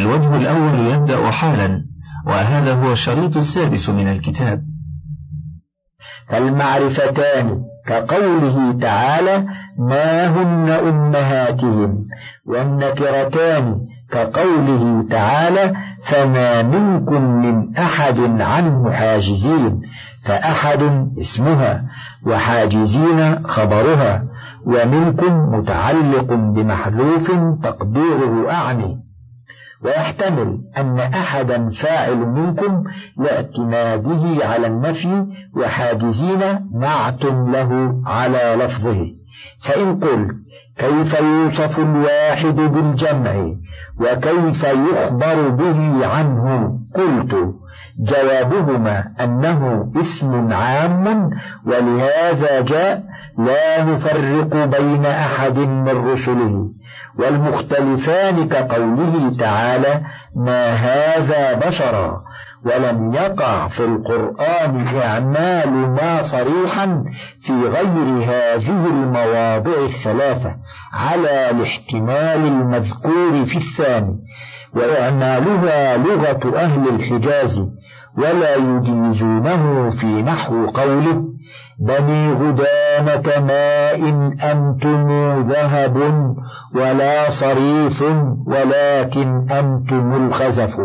فالوجه الأول يبدأ حالا وهذا هو الشريط السادس من الكتاب. فالمعرفتان كقوله تعالى ما هن أمهاتهم والنكرتان كقوله تعالى فما منكم من أحد عنه حاجزين فأحد اسمها وحاجزين خبرها ومنكم متعلق بمحذوف تقديره أعني. ويحتمل أن أحدا فاعل منكم لاعتماده على النفي وحاجزين نعت له على لفظه. فإن قلت كيف يوصف الواحد بالجمع وكيف يخبر به عنه؟ قلت. جوابهما أنه اسم عام ولهذا جاء لا نفرق بين أحد من رسله. والمختلفان كقوله تعالى ما هذا بشرا؟ ولم يقع في القرآن إعمال ما صريحا في غير هذه المواضع الثلاثة على الاحتمال المذكور في الثاني وإعمالها لغة أهل الحجاز ولا يجيزونه في نحو قوله بني غدامة ماء أنتم ذهب ولا صريف ولكن أنتم الخزف.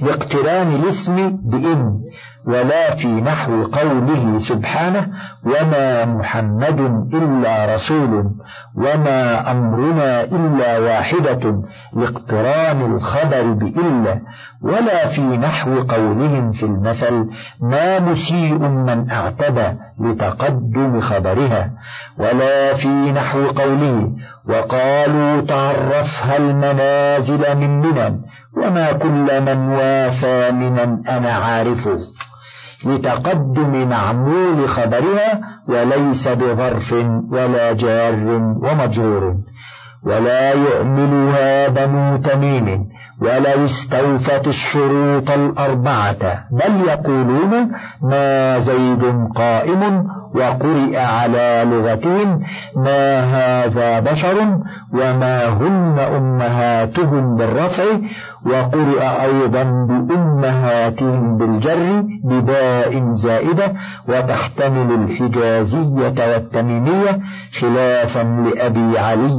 لاقتران الاسم بإن. ولا في نحو قوله سبحانه وما محمد إلا رسول وما أمرنا إلا واحدة لاقتران الخبر بإلا ولا في نحو قولهم في المثل ما مسيء من اعتدى لتقدم خبرها ولا في نحو قوله وقالوا تعرفها المنازل من منن وما كل من وافى منا أنا عارفه لتقدم معمول خبرها وليس بظرف ولا جار ومجرور. ولا يؤملها بنو تميم ولو استوفت الشروط الأربعة. بل يقولون ما زيد قائم وقرئ على لغتهم ما هذا بشر وما هن أمهاتهم بالرفع وقرئ أيضا بأمهاتهم بالجر بباء زائدة وتحتمل الحجازية والتميمية خلافا لأبي علي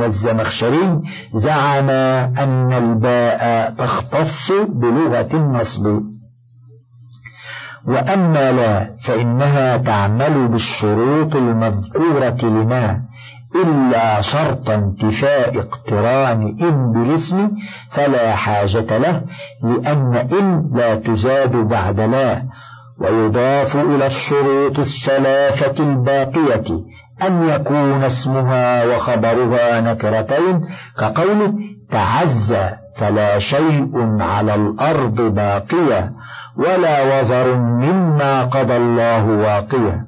والزمخشري زعم أن الباء تختص بلغة النصب. وأما لا فإنها تعمل بالشروط المذكورة لما؟ إلا شرط انتفاء اقتران إن بالاسم فلا حاجة له لأن إن لا تزاد بعد لا. ويضاف إلى الشروط الثلاثة الباقية أن يكون اسمها وخبرها نكرتين كقوله تعزى فلا شيء على الأرض باقية. ولا وزر مما قضى الله واقية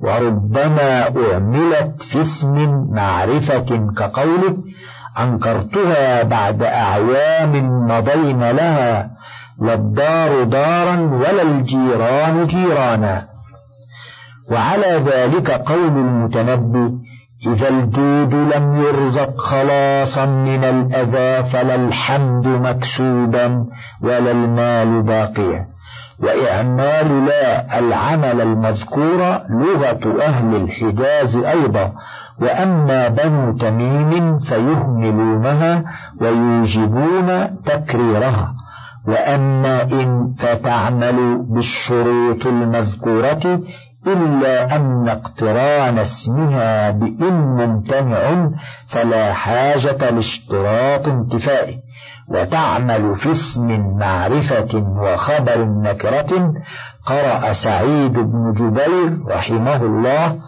وربما أعملت في اسم معرفة كقوله أنكرتها بعد أعوام مضين لها. لا الدار دارا ولا الجيران جيرانا. وعلى ذلك قول المتنبي إذا الجود لم يرزق خلاصا من الأذى فلا الحمد مكسوبا ولا المال باقيا. وإعمال لا العمل المذكور لغة أهل الحجاز أيضا. وأما بنو تميم فيهملونها ويوجبون تكريرها. وأما إن فتعمل بالشروط المذكورة إلا أن اقتران اسمها بإن ممتنع فلا حاجة لاشتراط انتفائه. وتعمل في اسم معرفة وخبر نكرة قرأ سعيد بن جبير رحمه الله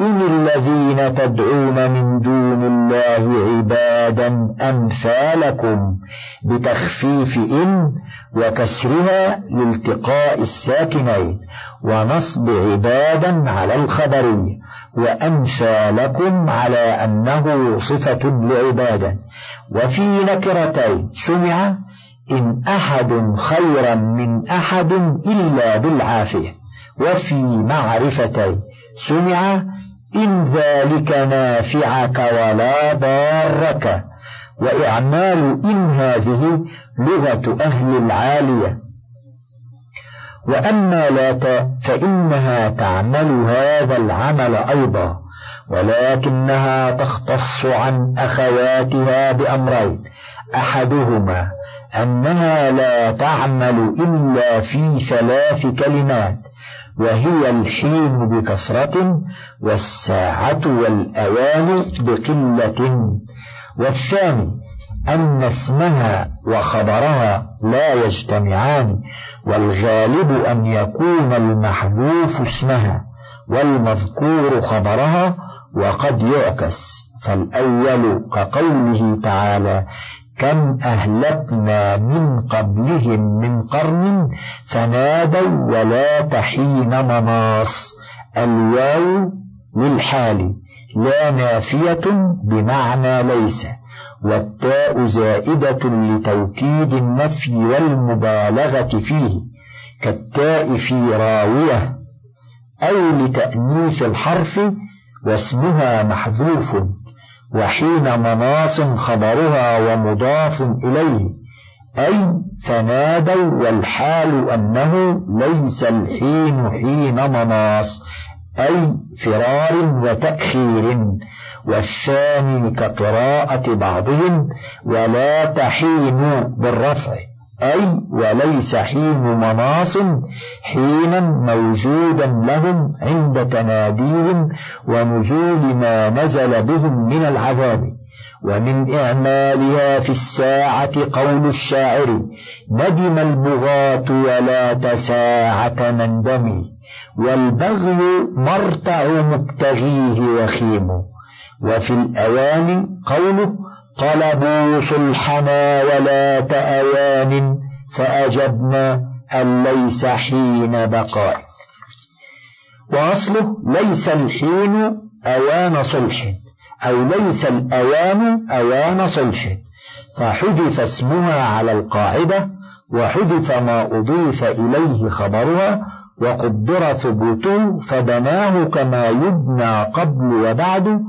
إن الذين تدعون من دون الله عبادا أمثالكم بتخفيف إن وكسرها لالتقاء الساكنين ونصب عبادا على الخبرية وأمثالكم على أنه صفة لعبادا وفي نكرتين سمع إن أحد خيرا من أحد إلا بالعافية وفي معرفتين سمع إن ذلك نافعك ولا ضارك. وإعمال إن هذه لغة أهل العالية. وأما لا فإنها تعمل هذا العمل أيضا ولكنها تختص عن أخواتها بأمرين. أحدهما أنها لا تعمل إلا في ثلاث كلمات. وهي الحين بكثرة والساعة والأوان بقلة. والثاني أن اسمها وخبرها لا يجتمعان والغالب أن يكون المحذوف اسمها والمذكور خبرها وقد يعكس. فالأول كقوله تعالى كم أهلكنا من قبلهم من قرن فنادوا ولا تحين مناص. الواو للحال لا نافية بمعنى ليس والتاء زائدة لتوكيد النفي والمبالغة فيه كالتاء في راوية أو لتأنيث الحرف واسمها محذوف. وحين مناص خبرها ومضاف إليه أي فنادوا والحال أنه ليس الحين حين مناص أي فرار وتأخير والثاني كقراءة بعضهم ولا تحين بالرفع. أي وليس حين مناص حينا موجودا لهم عند تناديهم ونزول ما نزل بهم من العذاب. ومن إعمالها في الساعة قول الشاعر ندم البغاة ولا تساعة نندمي والبغي مرتع مبتغيه وخيم وفي الأوان قوله طلبوا صلحنا ولا تأوان فأجبنا أن ليس حين بقاء. وأصله ليس الحين أوان صلح أو ليس الأوان أوان صلح. فحذف اسمها على القاعدة وحذف ما أضيف إليه خبرها وقدر ثبوته فبناه كما يبنى قبل وبعد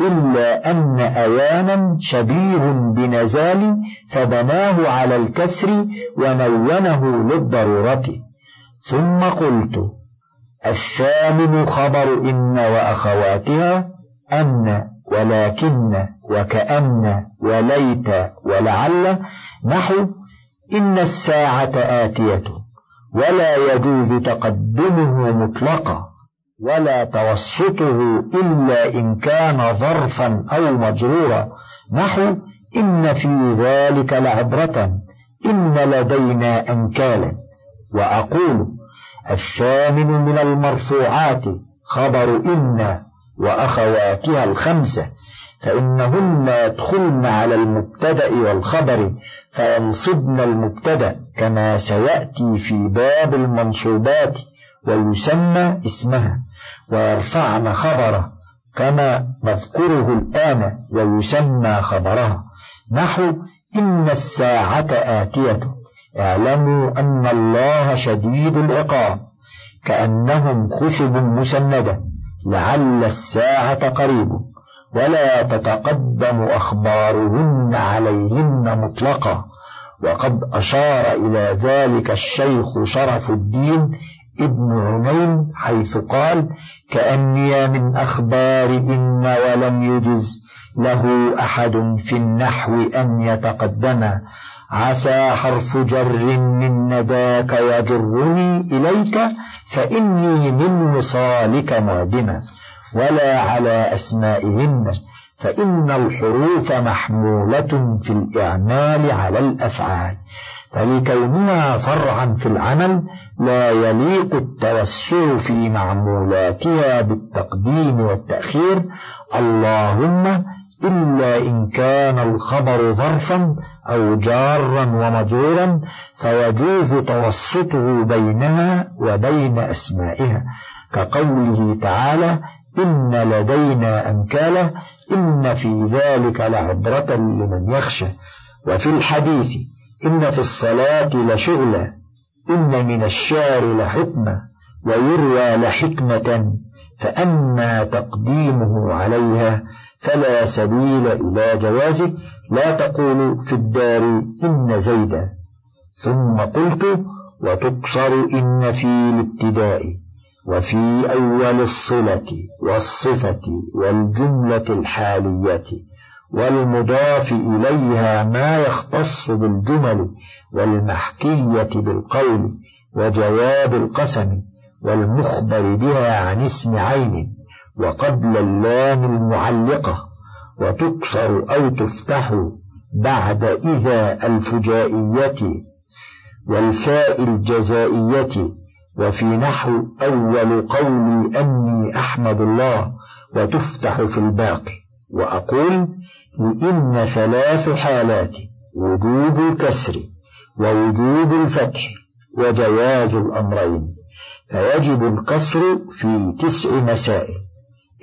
إلا أن أوانا شبيه بنزال فبناه على الكسر ونونه للضرورة. ثم قلت الثامن خبر إن وأخواتها أن ولكن وكأن وليت ولعل نحو إن الساعة آتية ولا يجوز تقدمه مطلقا. ولا توسطه إلا إن كان ظرفا أو مجرورا. نحو إن في ذلك لعبرة. إن لدينا أنكالا. وأقول الثامن من المرفوعات. خبر إن وأخواتها الخمسة. فإنهن يدخلن على المبتدأ والخبر فينصبن المبتدأ. كما سيأتي في باب المنصوبات ويسمى اسمها. ويرفعن خبره كما نذكره الآن ويسمى خبرها نحو إن الساعة آتية. اعلموا أن الله شديد العقاب. كأنهم خشب مسندة. لعل الساعة قريب. ولا تتقدم أخبارهن عليهن مطلقا وقد أشار إلى ذلك الشيخ شرف الدين ابن عمين حيث قال كأني من أخبار إن ولم يجز له أحد في النحو أن يتقدم. عسى حرف جر من نداك يجرني إليك فإني من وصالك معدمة ولا على أسمائهن فإن الحروف محمولة في الإعمال على الأفعال. فلكونها فرعا في العمل لا يليق التوسع في معمولاتها بالتقديم والتأخير. اللهم إلا إن كان الخبر ظرفا أو جارا ومجرورا فيجوز توسطه بينها وبين أسمائها. كقوله تعالى إن لدينا أنكالا إن في ذلك لعبرة لمن يخشى. وفي الحديث إن في الصلاة لشغلا إن من الشعر لحكمة ويروى لحكمة فأما تقديمه عليها فلا سبيل إلى جوازه. لا تقول في الدار إن زيدا. ثم قلت وتقصر إن في الابتداء وفي أول الصلة والصفة والجملة الحالية. والمضاف إليها ما يختص بالجمل والمحكية بالقول وجواب القسم والمخبر بها عن اسم عين وقبل اللام المعلقة وتكسر أو تفتح بعد إذا الفجائية والفاء الجزائية وفي نحو أول قولي أني أحمد الله وتفتح في الباقي وأقول لإن ثلاث حالات وجوب الكسر ووجوب الفتح وجواز الأمرين. فيجب القصر في تسع مسائل.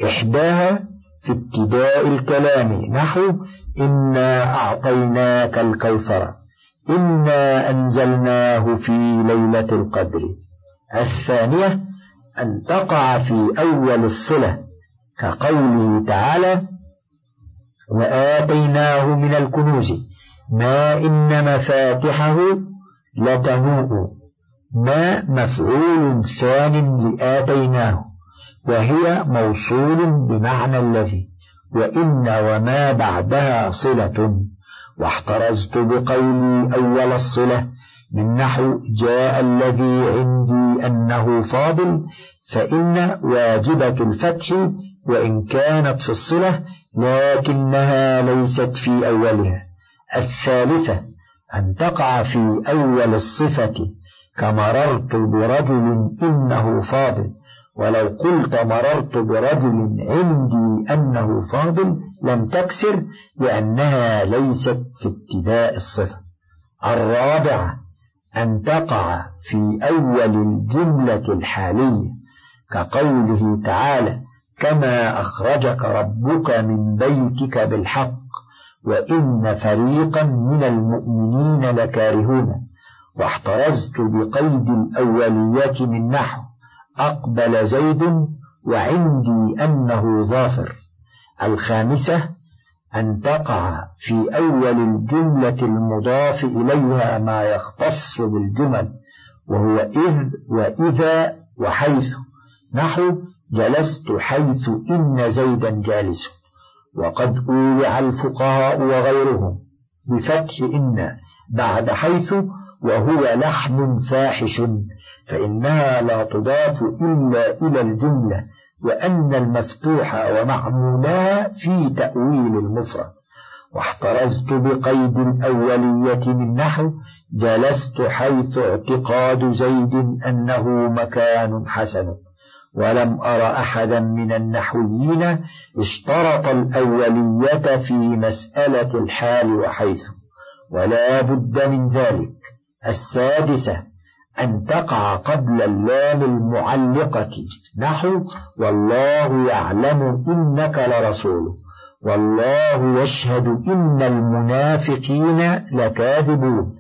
إحداها في ابتداء الكلام نحو إنا أعطيناك الكوثر إنا أنزلناه في ليلة القدر. الثانية أن تقع في أول الصلة كقوله تعالى وآتيناه من الكنوز. ما إن مفاتحه لتنوء. ما مفعول ثان لآتيناه. وهي موصول بمعنى الذي. وإن وما بعدها صلة. واحترزت بقولي أول الصلة. من نحو جاء الذي عندي أنه فاضل. فإن واجبة الفتح وإن كانت في الصلة لكنها ليست في أولها الثالثة أن تقع في أول الصفة. كمررت برجل إنه فاضل. ولو قلت مررت برجل عندي أنه فاضل لم تكسر لأنها ليست في ابتداء الصفة. الرابعة أن تقع في أول الجملة الحالية. كقوله تعالى كما أخرجك ربك من بيتك بالحق وإن فريقا من المؤمنين لكارهون. واحترزت بقيد الأولية من نحو أقبل زيد وعندي أنه ظافر. الخامسة أن تقع في أول الجملة المضاف إليها ما يختص بالجمل وهو إذ وإذا وحيث. نحو جلست حيث إن زيدا جالس وقد أولع الفقهاء وغيرهم بفتح إن بعد حيث وهو لحن فاحش فإنها لا تضاف إلا إلى الجملة وأن المفتوح ومعمولها في تأويل المفرد. واحترزت بقيد الأولية من نحو جلست حيث اعتقاد زيد أنه مكان حسن. ولم أر أحدا من النحويين اشترط الأولية في مسألة الحال وحيث ولا بد من ذلك. السادسة أن تقع قبل اللام المعلقة. نحو والله يعلم إنك لرسول. والله يشهد إن المنافقين لكاذبون.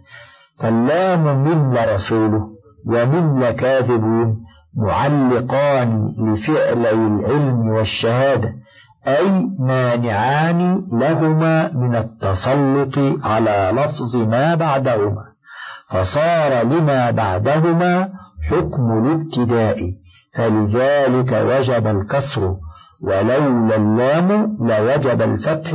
فاللام من لرسوله ومن لكاذبون. معلقان لفعلي العلم والشهادة أي مانعان لهما من التسلط على لفظ ما بعدهما. فصار لما بعدهما حكم الابتداء فلذلك وجب الكسر ولولا اللام لوجب الفتح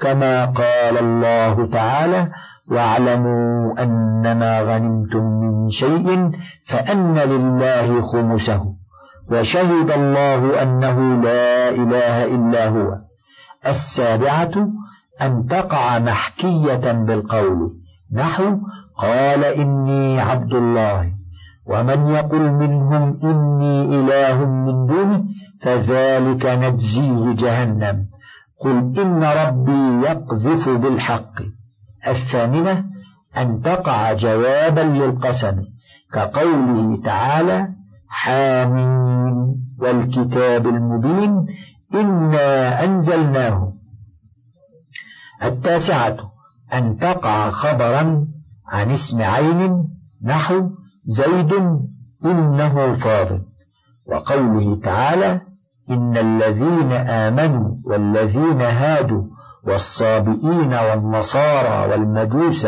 كما قال الله تعالى واعلموا أنما غنمتم من شيء فأن لله خمسه وشهد الله أنه لا إله إلا هو السابعة أن تقع محكية بالقول نحو قال إني عبد الله ومن يقل منهم إني إله من دونه فذلك نجزيه جهنم. قل إن ربي يقذف بالحق. الثامنة أن تقع جوابا للقسم كقوله تعالى حامين والكتاب المبين إنا أنزلناه. التاسعة أن تقع خبرا عن اسم عين نحو زيد إنه فاضل. وقوله تعالى إن الذين آمنوا والذين هادوا والصابئين والنصارى والمجوس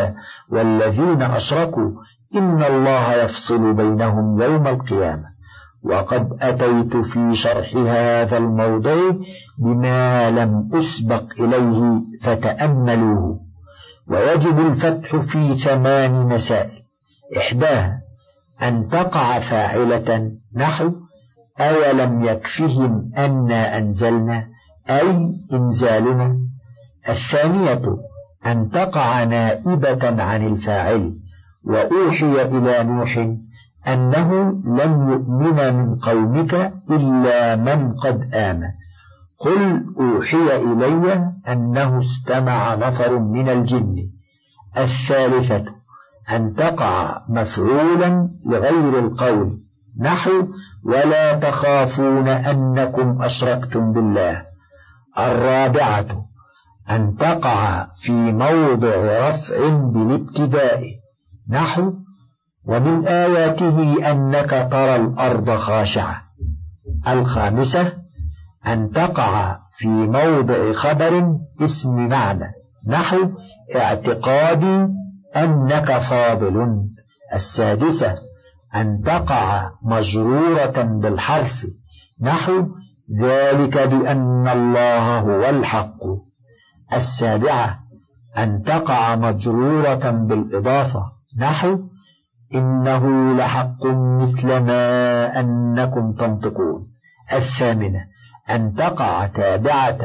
والذين أشركوا إن الله يفصل بينهم يوم القيامة. وقد أتيت في شرح هذا الموضع بما لم أسبق إليه فتأملوه. ويجب الفتح في ثمان مسائل. إحداها أن تقع فاعلة نحو أولم يكفهم أنا أنزلنا أي إنزالنا؟ الثانية أن تقع نائبة عن الفاعل وأوحي إلى نوح أنه لن يؤمن من قومك إلا من قد آمن. قل أوحي إلي أنه استمع نفر من الجن. الثالثة أن تقع مفعولا لغير القول. نحو ولا تخافون أنكم أشركتم بالله. الرابعة أن تقع في موضع رفع بالابتداء. نحو ومن آياته أنك ترى الأرض خاشعة. الخامسة أن تقع في موضع خبر اسم معنى. نحو اعتقادي أنك فاضل. السادسة أن تقع مجرورة بالحرف. نحو ذلك بأن الله هو الحق. السابعة أن تقع مجرورة بالإضافة. نحو إنه لحق مثل ما أنكم تنطقون. الثامنة أن تقع تابعة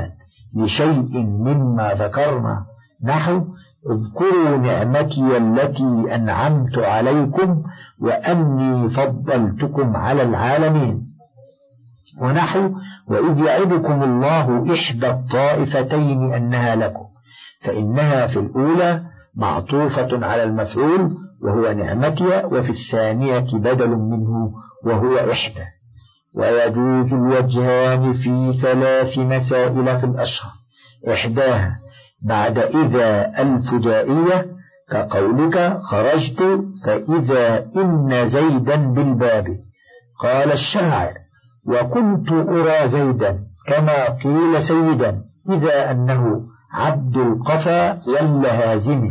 لشيء مما ذكرنا. نحو اذكروا نعمتي التي أنعمت عليكم وأني فضلتكم على العالمين. ونحو وإذ يعدكم الله إحدى الطائفتين أنها لكم فإنها في الأولى معطوفة على المفعول وهو نعمتي وفي الثانية بدل منه وهو إحدى. ويجوز الوجهان في ثلاث مسائل في الأشهر. إحداها بعد إذا الفجائية كقولك خرجت فإذا إن زيدا بالباب. قال الشاعر وكنت أرى زيدا كما قيل سيدا إذا أنه عبد القفا واللهازم.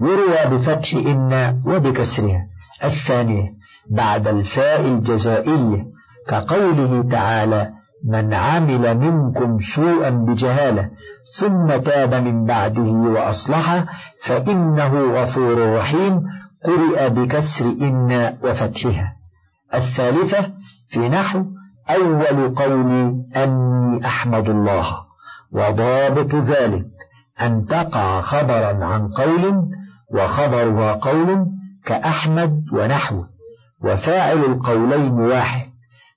يروى بفتح إن وبكسرها الثانية بعد الفاء الجزائية كقوله تعالى من عمل منكم سوءا بجهالة ثم تاب من بعده وأصلح فإنه غفور رحيم قرئ بكسر إن وفتحها. الثالثة في نحو أول قولي أني أحمد الله وضابط ذلك أن تقع خبرا عن قول وخبرها قول كأحمد ونحوه وفاعل القولين واحد.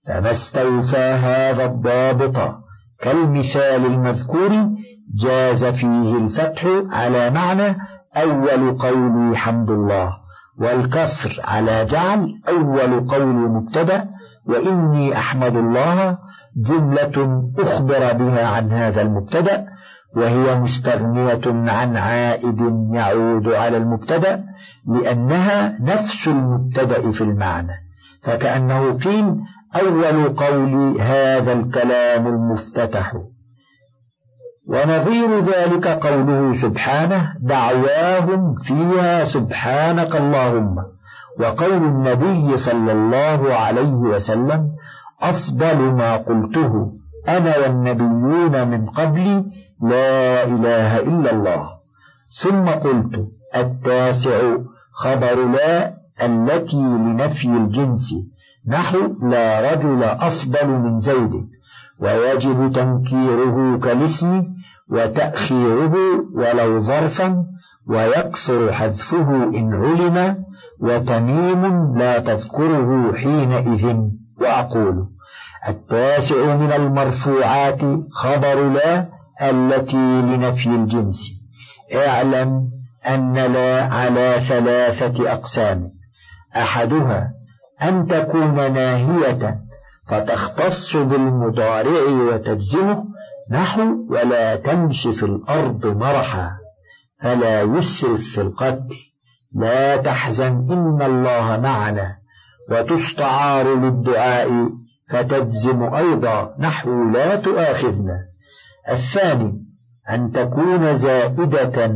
فما استوفى هذا الضابط كالمثال المذكور جاز فيه الفتح على معنى أول قولي حمد الله والكسر على جعل أول قول مبتدأ وإني أحمد الله جملة أخبر بها عن هذا المبتدأ وهي مستغنية عن عائد يعود على المبتدأ لأنها نفس المبتدأ في المعنى فكأنه قيل أول قول هذا الكلام المفتتح. ونظير ذلك قوله سبحانه دعواهم فيها سبحانك اللهم. وقول النبي صلى الله عليه وسلم أفضل ما قلته أنا والنبيون من قبلي لا إله إلا الله. ثم قلت التاسع خبر لا التي لنفي الجنس. نحو لا رجل أفضل من زيد ويجب تنكيره كالاسم وتأخيره ولو ظرفا ويكثر حذفه إن علم وتميم لا تذكره حينئذ. وأقول التاسع من المرفوعات خبر لا التي لنفي الجنس. اعلم أن لا على ثلاثة أقسام. أحدها أن تكون ناهية فتختص بالمضارع وتجزمه نحو ولا تمش في الأرض مرحا فلا يسرف في القتل. لا تحزن إن الله معنا وتستعار للدعاء فتجزم أيضا نحو لا تؤاخذنا. الثاني أن تكون زائدة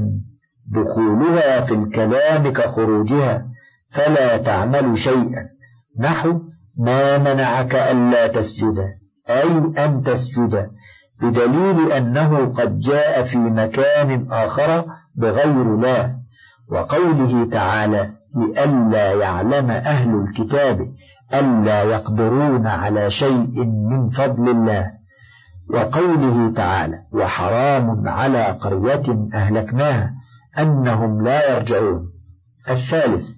دخولها في الكلام كخروجها فلا تعمل شيئا. نحو ما منعك ألا تسجد أي أن تسجد بدليل أنه قد جاء في مكان آخر بغير لا وقوله تعالى لئلا يعلم أهل الكتاب ألا يقدرون على شيء من فضل الله. وقوله تعالى وحرام على قرية أهلكناها أنهم لا يرجعون. الثالث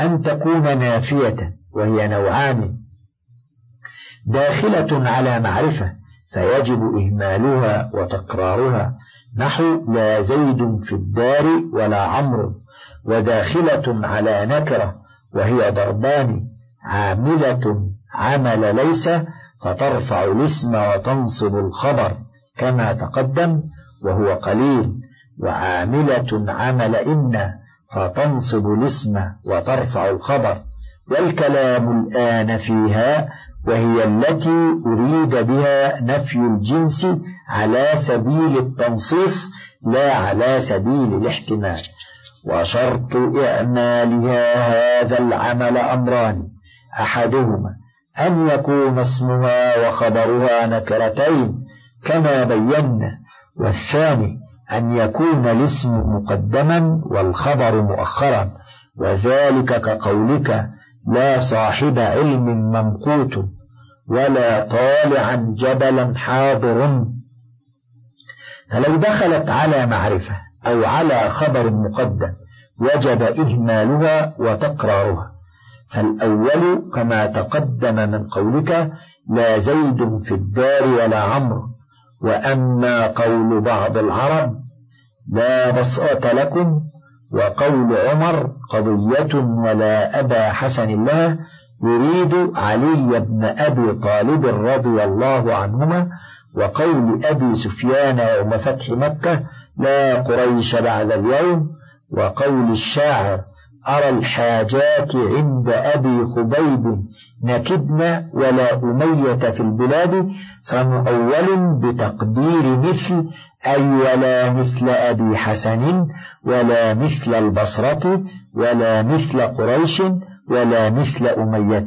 أن تكون نافية وهي نوعان. داخلة على معرفة فيجب إهمالها وتكرارها نحو لا زيد في الدار ولا عمرو. وداخلة على نكرة وهي ضربان. عاملة عمل ليس فترفع الاسم وتنصب الخبر. كما تقدم وهو قليل. وعاملة عمل إن فتنصب الاسم وترفع الخبر. والكلام الآن فيها وهي التي أريد بها نفي الجنس على سبيل التنصيص لا على سبيل الاحتمال. وشرط إعمالها هذا العمل أمران. أحدهما أن يكون اسمها وخبرها نكرتين كما بينا والثاني أن يكون الاسم مقدما والخبر مؤخرا وذلك كقولك لا صاحب علم ممقوت ولا طالعا جبلا حاضر. فلو دخلت على معرفة أو على خبر مقدم وجب إهمالها وتكرارها. فالأول كما تقدم من قولك لا زيد في الدار ولا عمرو. وأما قول بعض العرب لا بصأة لكم وقول عمر قضية ولا أبا حسن الله يريد علي بن أبي طالب رضي الله عنهما وقول أبي سفيان يوم فتح مكة لا قريش بعد اليوم وقول الشاعر أرى الحاجات عند أبي خبيب نكدنا ولا أمية في البلاد فمؤول بتقدير مثل أي ولا مثل أبي حسن ولا مثل البصرة ولا مثل قريش ولا مثل أمية.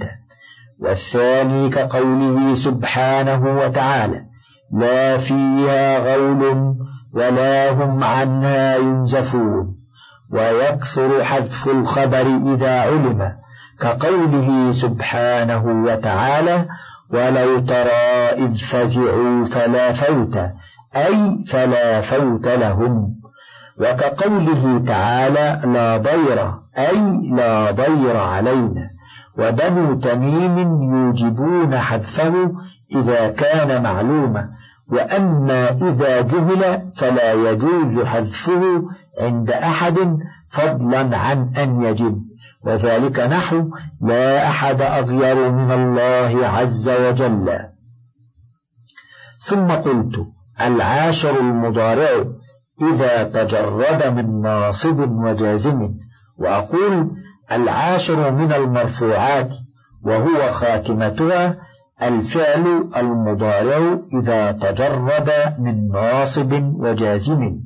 والثاني كقوله سبحانه وتعالى لا فيها غول ولا هم عنها ينزفون. ويكثر حذف الخبر إذا علم. كقوله سبحانه وتعالى ولو ترى إذ فزعوا فلا فوت أي فلا فوت لهم. وكقوله تعالى لا ضير أي لا ضير علينا وبنو تميم يوجبون حذفه إذا كان معلوما. وأما إذا جهل فلا يجوز حذفه عند أحد فضلا عن أن يجب. وذلك نحو لا أحد أغير من الله عز وجل. ثم قلت العاشر المضارع إذا تجرد من ناصب وجازم وأقول العاشر من المرفوعات وهو خاتمتها الفعل المضارع إذا تجرد من ناصب وجازم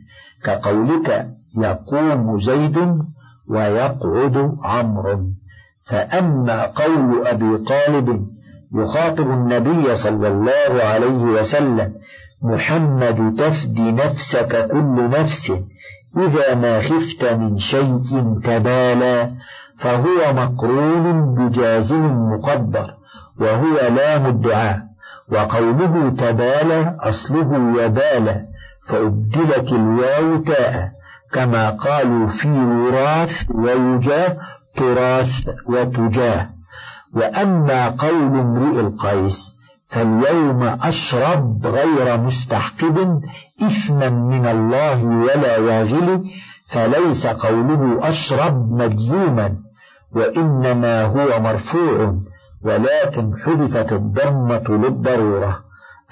كقولك يقوم زيد ويقعد عمرو. فأما قول أبي طالب يخاطب النبي صلى الله عليه وسلم محمد تفدي نفسك كل نفس إذا ما خفت من شيء تبالى فهو مقرون بجازم مقدر وهو لام الدعاء وقوله تبالى أصله يبالى فأبدلت الواو تاء. كما قالوا في وراث ويجاه تراث وتجاه وأما قول امرئ القيس فاليوم أشرب غير مستحقد إثما من الله ولا واغل فليس قوله أشرب مجزوما وإنما هو مرفوع ولكن حذفت الضمة للضرورة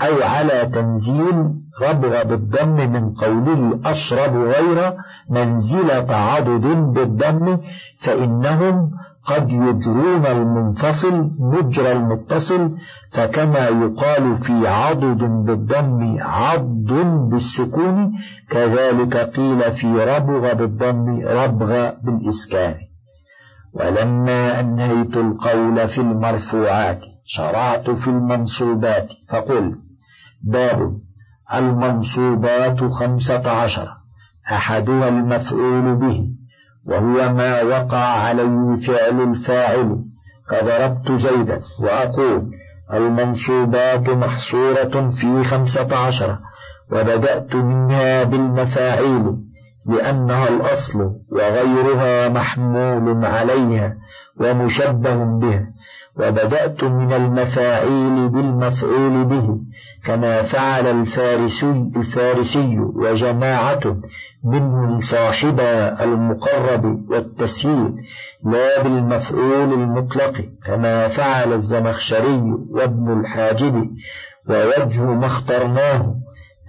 أو على تنزيل ربغ بالضم من قوله أشرب غير منزل تعضد بالضم فإنهم قد يجرون المنفصل مجرى المتصل فكما يقال في عضد بالضم عض بالسكون كذلك قيل في ربغ بالضم ربغ بالإسكان. ولما أنهيت القول في المرفوعات شرعت في المنصوبات فقل باب المنصوبات خمسة عشر. أحدها المفعول به وهو ما وقع عليه فعل الفاعل. كضربت زيدا وأقول المنصوبات محصورة في خمسة عشر وبدأت منها بالمفاعيل لأنها الأصل وغيرها محمول عليها ومشبه بها وبدأت من المفاعيل بالمفعول به كما فعل الفارسي, الفارسي وجماعة منهم صاحب المقرب والتسهيل لا بالمفعول المطلق كما فعل الزمخشري وابن الحاجب ووجه ما اخترناه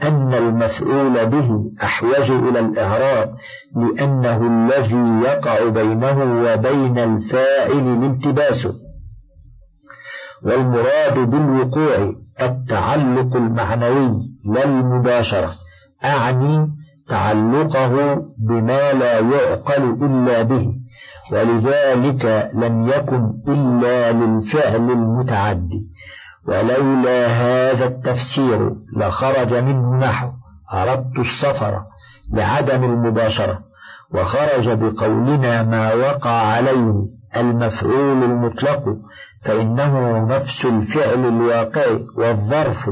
أن المفعول به أحوج إلى الإعراب لأنه الذي يقع بينه وبين الفاعل الالتباس والمراد بالوقوع التعلق المعنوي لا المباشرة أعني تعلقه بما لا يعقل إلا به ولذلك لم يكن إلا للفعل المتعدي ولولا هذا التفسير لخرج منه نحو أردت السفر لعدم المباشرة وخرج بقولنا ما وقع عليه. المفعول المطلق فإنه نفس الفعل الواقع والظرف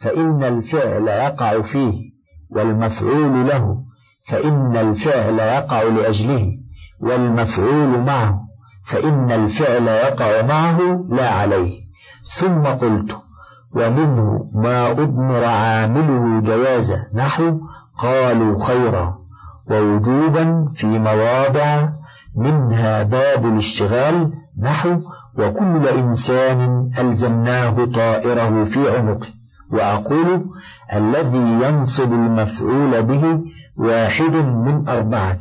فإن الفعل يقع فيه والمفعول له فإن الفعل يقع لأجله والمفعول معه فإن الفعل يقع معه لا عليه. ثم قلت ومنه ما أضمر عامله جوازا نحو قالوا خيرا ووجوبا في مواضع منها باب الاشتغال نحو وكل إنسان ألزمناه طائره في عنقه وأقول الذي ينصب المفعول به واحد من أربعة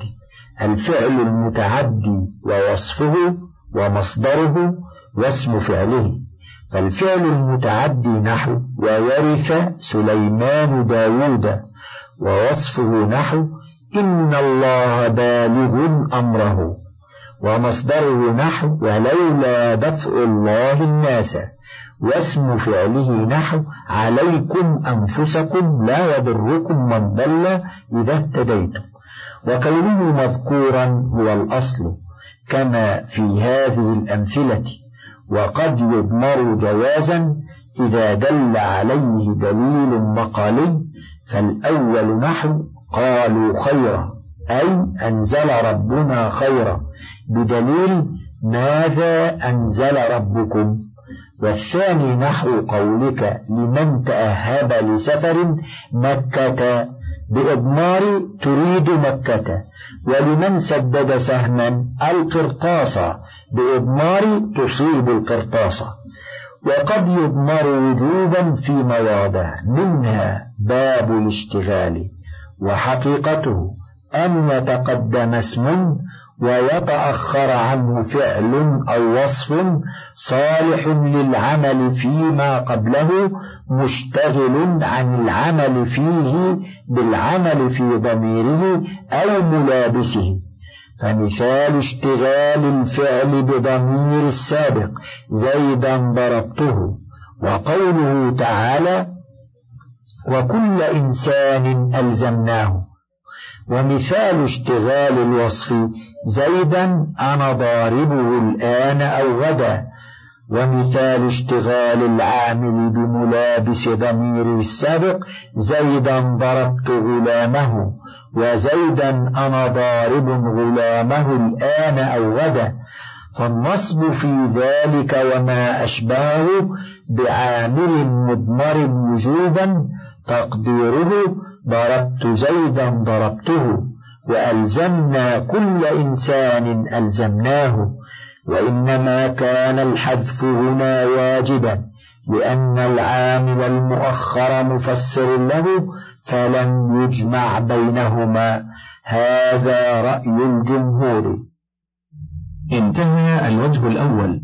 الفعل المتعدي ووصفه ومصدره واسم فعله فالفعل المتعدي نحو وورث سليمان داود ووصفه نحو إن الله بالغ أمره. ومصدره نحو ولولا دفع الله الناس واسم فعله نحو عليكم أنفسكم لا يضركم من ضل إذا اهتديتم. وكونه مذكورا هو الأصل كما في هذه الأمثلة وقد يضمر جوازا إذا دل عليه دليل مقالي فالأول نحو قالوا خيرا. أي أنزل ربنا خيرا. بدليل ماذا أنزل ربكم؟ والثاني نحو قولك لمن تأهب لسفر مكة. بإضمار تريد مكة. ولمن سدد سهما القرطاس. بإضمار تصيب القرطاس. وقد يضمر وجوبا في مواضع منها باب الاشتغال. وحقيقته أن يتقدم اسم ويتأخر عنه فعل أو وصف صالح للعمل فيما قبله مشتغل عن العمل فيه بالعمل في ضميره أو ملابسه. فمثال اشتغال الفعل بضمير السابق زيدا ضربته. وقوله تعالى وكل إنسان ألزمناه. ومثال اشتغال الوصف زيدا أنا ضاربه الآن أو غدا. ومثال اشتغال العامل بملابس ضمير السابق زيدا ضربت غلامه. وزيدا أنا ضارب غلامه الآن أو غدا. فالنصب في ذلك وما أشبهه بعامل مضمر وجوبا تقديره ضربت زيدا ضربته وألزمنا كل إنسان ألزمناه وإنما كان الحذف هنا واجبا لأن العامل المؤخر مفسر له فلم يجمع بينهما. هذا رأي الجمهور. انتهى الوجه الأول.